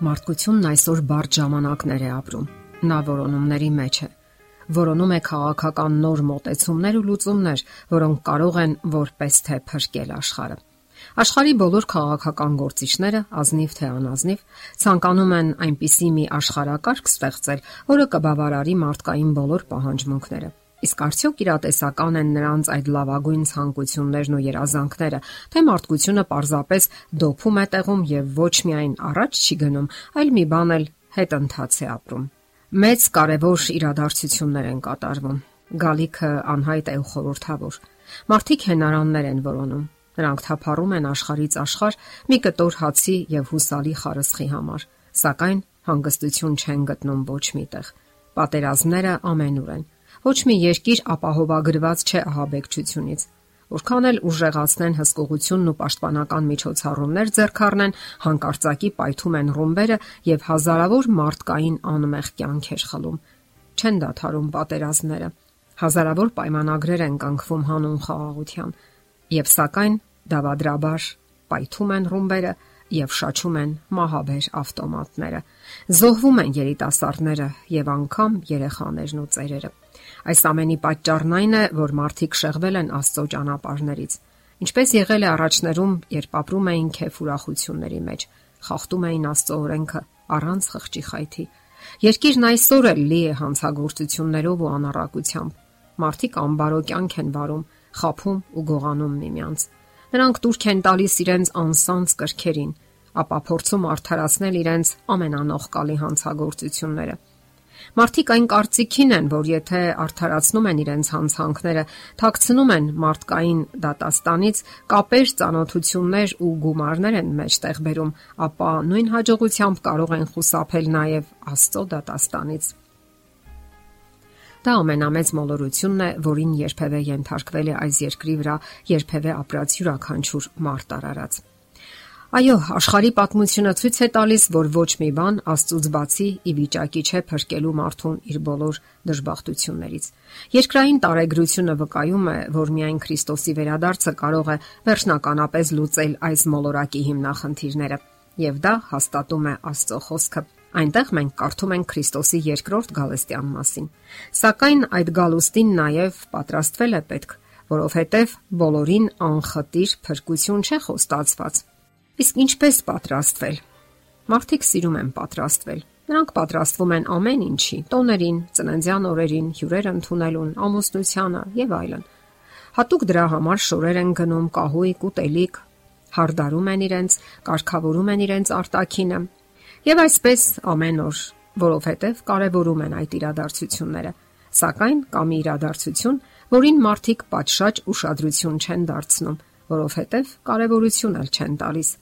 Մարդկությունն այսօր բարդ ժամանակներ է ապրում։ Նա որոնումների մեջ է։ Որոնում է քաղաքական նոր մոտեցումներ ու լուծումներ, որոնք կարող են որպես թե փրկել աշխարհը։ Աշխարի բոլոր քաղաքական գործիչները, ազնիվ թե անազնիվ, ցանկանում են այնպիսի մի աշխարհակարգ ստեղծել, որը կբավարարի մարդկային բոլոր պահանջմունքները։ Իսկ արդյոք իրատեսական են նրանց այդ լավագույն ցանկություններն ու երազանքները, թե մարդկությունը պարզապես դոփում է տեղում եւ ոչ միայն առաջ չի գնում, այլ մի բան էլ հետընթաց է ապրում։ Մեծ կարևոր իրադարձություններ են կատարվում։ Գալիքը անհայտ է ու խորթավոր։ Մարդիկ հենարաններ են որոնում։ Նրանք թափառում են աշխարից աշխարh մի կտոր հացի եւ հուսալի խարսխի համար, սակայն հանգստություն չեն գտնում ոչ միտեղ։ Պատերազմները ամենուր են Ոչ մի երկիր ապահովագրված չէ ահաբեկչությունից։ Որքան էլ ուժեղացնեն հսկողությունն ու պաշտպանական միջոցառումներ ձեռք առնեն, հանկարծակի պայթում են ռումբերը եւ հազարավոր մարդկային անմեղ կյանքեր խլում։ Չեն դադարում պատերազմները։ Հազարավոր պայմանագրեր են կանգվում հանուն խաղաղության եւ սակայն դավադրաբար պայթում են ռումբերը եւ շաչում են մահաբեր ավտոմատները։ Զոհվում են երիտասարդները եւ անգամ երեխաներն ու ծերերը։ Այս ամենի պատճառն այն է, որ մարդիկ շեղվել են Աստծո ճանապարհներից։ Ինչպես եղել է առաջներում, երբ ապրում էին քեֆ ուրախությունների մեջ, խախտում էին Աստծո օրենքը առանց խղճի խայթի։ Երկիրն այսօր էլ լի է հանցագործություններով ու անառակությամբ։ Մարդիկ անբարո կյանք են վարում, խափում ու գողանում միմյանց։ Նրանք турք են տալիս իրենց անսանց կրքերին, ապա փորձում արդարացնել իրենց ամենանողկալի հանցագործությունները։ Մարդիկ այն կարծիքին են, որ եթե արդարացնում են իրենց հանցանքները, թաքցնում են մարդկային դատաստանից, կապեր, ճանոթություններ ու գումարներ են մեջտեղ բերում, ապա նույն հաջողությամբ կարող են խուսափել նաև Աստծո դատաստանից։ Դա ամենամեծ մոլորությունն է, որին երբևէ ենթարկվել է այս երկրի վրա երբևէ ապրած յուրաքանչյուր մարդ արարած։ Այո, աշխարհի պատմությունը ցույց է տալիս, որ ոչ մի բան Աստծուց բացի ի վիճակի չէ փրկելու մարդուն իր բոլոր դժբախտություններից։ Երկրային տարեգրությունը վկայում է, որ միայն Քրիստոսի վերադարձը կարող է վերջնականապես լուծել այս մոլորակի հիմնախնդիրները, եւ դա հաստատում է Աստծո խոսքը։ Այնտեղ մենք կարդում ենք Քրիստոսի երկրորդ գալստյան մասին։ Սակայն այդ գալուստին նաև պատրաստվել է պետք, որովհետև բոլորին անխտիր փրկություն չէ խոստացված Իսկ ինչպես պատրաստվել։ Մարդիկ սիրում են պատրաստվել։ Նրանք պատրաստվում են ամեն ինչի՝ տոներին, ծննդյան օրերին, հյուրեր ընդունելուն, ամուսնությանը եւ այլն։ Հատուկ դրա համար շորեր են գնում կահույք, ուտելիք, հարդարում են իրենց, կարգավորում են իրենց արտակինը։ Եվ այսպես ամեն օր, որովհետև կարևորում են այդ իրադարձությունները։ Սակայն կա մի իրադարձություն, որին մարդիկ պատշաճ ուշադրություն չեն դարձնում, որովհետև կարևորություն էլ չեն տալիս։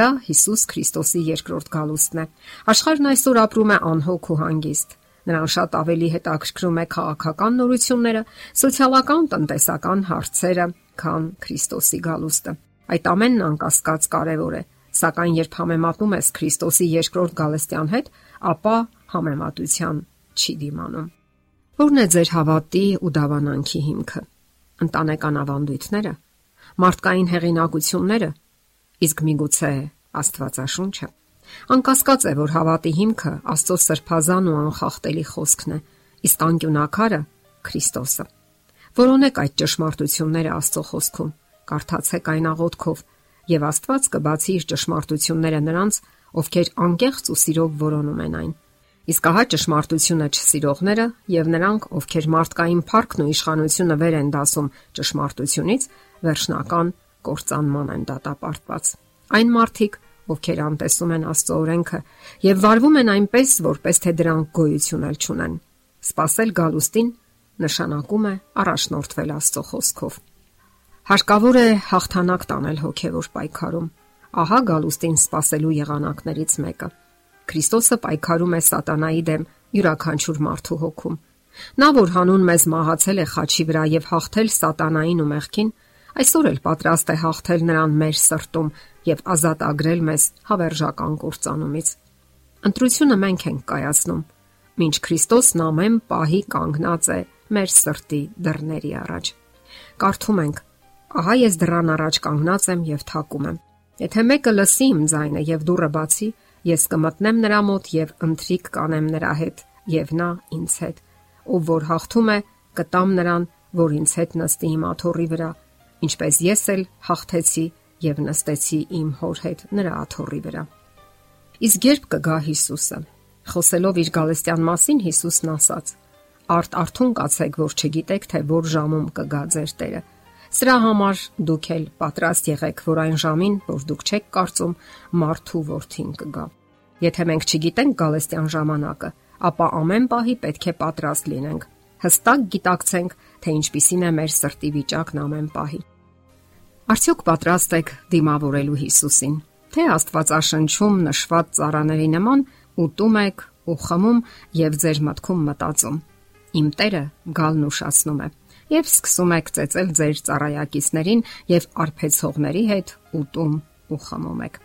Դա Հիսուս Քրիստոսի երկրորդ գալուստն է։ Աշխարհն այսօր ապրում է անհոգ ու հանգիստ։ Նրան շատ ավելի հետաքրքրում է քաղաքական նորությունները, սոցիալական, տնտեսական հարցերը, քան Քրիստոսի գալուստը։ Այդ ամենն անկասկած կարևոր է, սակայն երբ համեմատում ես Քրիստոսի երկրորդ գալստյան հետ, ապա համեմատության չի դիմանում։ Որն է ձեր հավատի ու դավանանքի հիմքը։ Ընտանեկան ավանդույթները, մարդկային հեղինակությունները, Իսկ միգուցե Աստվածաշունչը Անկասկած է, որ հավատի հիմքը Աստծո սրբազան ու անխախտելի խոսքն է, իսկ անկյունակարը Քրիստոսը։ Որոնեք այդ ճշմարտությունները Աստծո խոսքում, կարդացեք այն աղոթքով, եւ Աստված կբացի իր ճշմարտությունները նրանց, ովքեր անկեղծ ու սիրով որոնում են այն։ Իսկ ահա ճշմարտությունը չսիրողները եւ նրանք, ովքեր մարդկային փառքն ու իշխանությունը վեր են դասում ճշմարտությունից, վերջնական կործանման են դատապարտված։ Այն մարդիկ, ովքեր անտեսում են Աստծո օրենքը եւ վարվում են այնպես, որպես թե դրանք գոյություն էլ չունեն։ Սпасել գալուստին նշանակում է առաջնորդվել Աստծո խոսքով։ Հարկավոր է հաղթանակ տանել հոգևոր պայքարում։ Ահա գալուստին սпасելու եղանակներից մեկը։ Քրիստոսը պայքարում է սատանայի դեմ յուրաքանչյուր մարդու հոգում։ Նա, որ հանուն մեզ մահացել է խաչի վրա եւ հաղթել սատանային ու մեղքին, այսօր էլ պատրաստ է հաղթել նրան մեր սրտում եւ ազատ ագրել մեզ հավերժական կործանումից։ Ընտրությունը մենք ենք կայացնում, ինչ Քրիստոսն ամեն պահի կանգնած է մեր սրտի դռների առաջ։ Կարդում ենք. Ահա ես դռան առաջ կանգնած եմ եւ թակում եմ։ Եթե մեկը լսի իմ ձայնը եւ դուռը բացի, Ես կմտնեմ նրա մոտ եւ ընթրիկ կանեմ նրա հետ եւ նա ինձ հետ։ Ով որ հաղթում է, կտամ նրան, որ ինձ հետ նստի իմ աթոռի վրա, ինչպես ես էլ հաղթեցի եւ նստեցի իմ հոր հետ նրա աթոռի վրա։ Իսկ երբ կգա Հիսուսը, խոսելով իր գալստյան մասին Հիսուսն ասաց. Արդ արթուն կացեք, որ չգիտեք, թե որ ժամում կգա ձեր Տերը։ Սրա համար դուք էլ պատրաստ եղեք, որ այն ժամին, որ դուք չեք կարծում, մարդու worth-ին կգա։ Եթե մենք չգիտենք գալեստյան ժամանակը, ապա ամեն պահի պետք է պատրաստ լինենք։ Հստակ գիտակցենք, թե ինչպիսին է մեր սրտի վիճակն ամեն պահի։ Արդյոք պատրաստ եք դիմավորելու Հիսուսին, թե Աստվածաշնչում նշված ծառաների նման ուտում եք ու խմում եւ ձեր մտքում մտածում։ Իմ Տերը գալն ուշացնում է եւ սկսում եք ծեծել ձեր ծառայակիցներին եւ արփեցողների հետ ուտում ու խմում եք։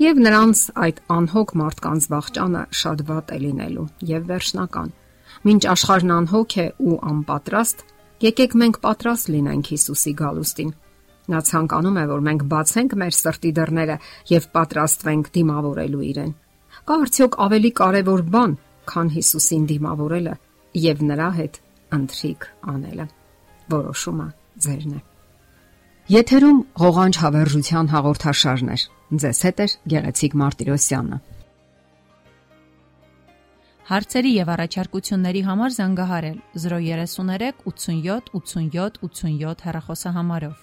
Եվ նրանց այդ անհոգ մարդկանց վախճանը շատ վատ է լինելու եւ վերջնական։ Մինչ աշխարհն անհոգ է ու անպատրաստ, եկեք մենք պատրաստ լինենք Հիսուսի գալուստին։ Նա ցանկանում է, որ մենք բացենք մեր սրտի դռները եւ պատրաստվենք դիմավորելու իրեն։ Կա արդյոք ավելի կարևոր բան, քան Հիսուսին դիմավորելը եւ նրա հետ ընթրիկ անելը որոշումը ձերն է։ Եթերում ղողանջ հավերժության հաղորդաշարն է։ Ձեզ հետ է Գեղեցիկ Մարտիրոսյանը։ Հարցերի եւ առաջարկությունների համար զանգահարել 033 87 87 87 հեռախոսահամարով։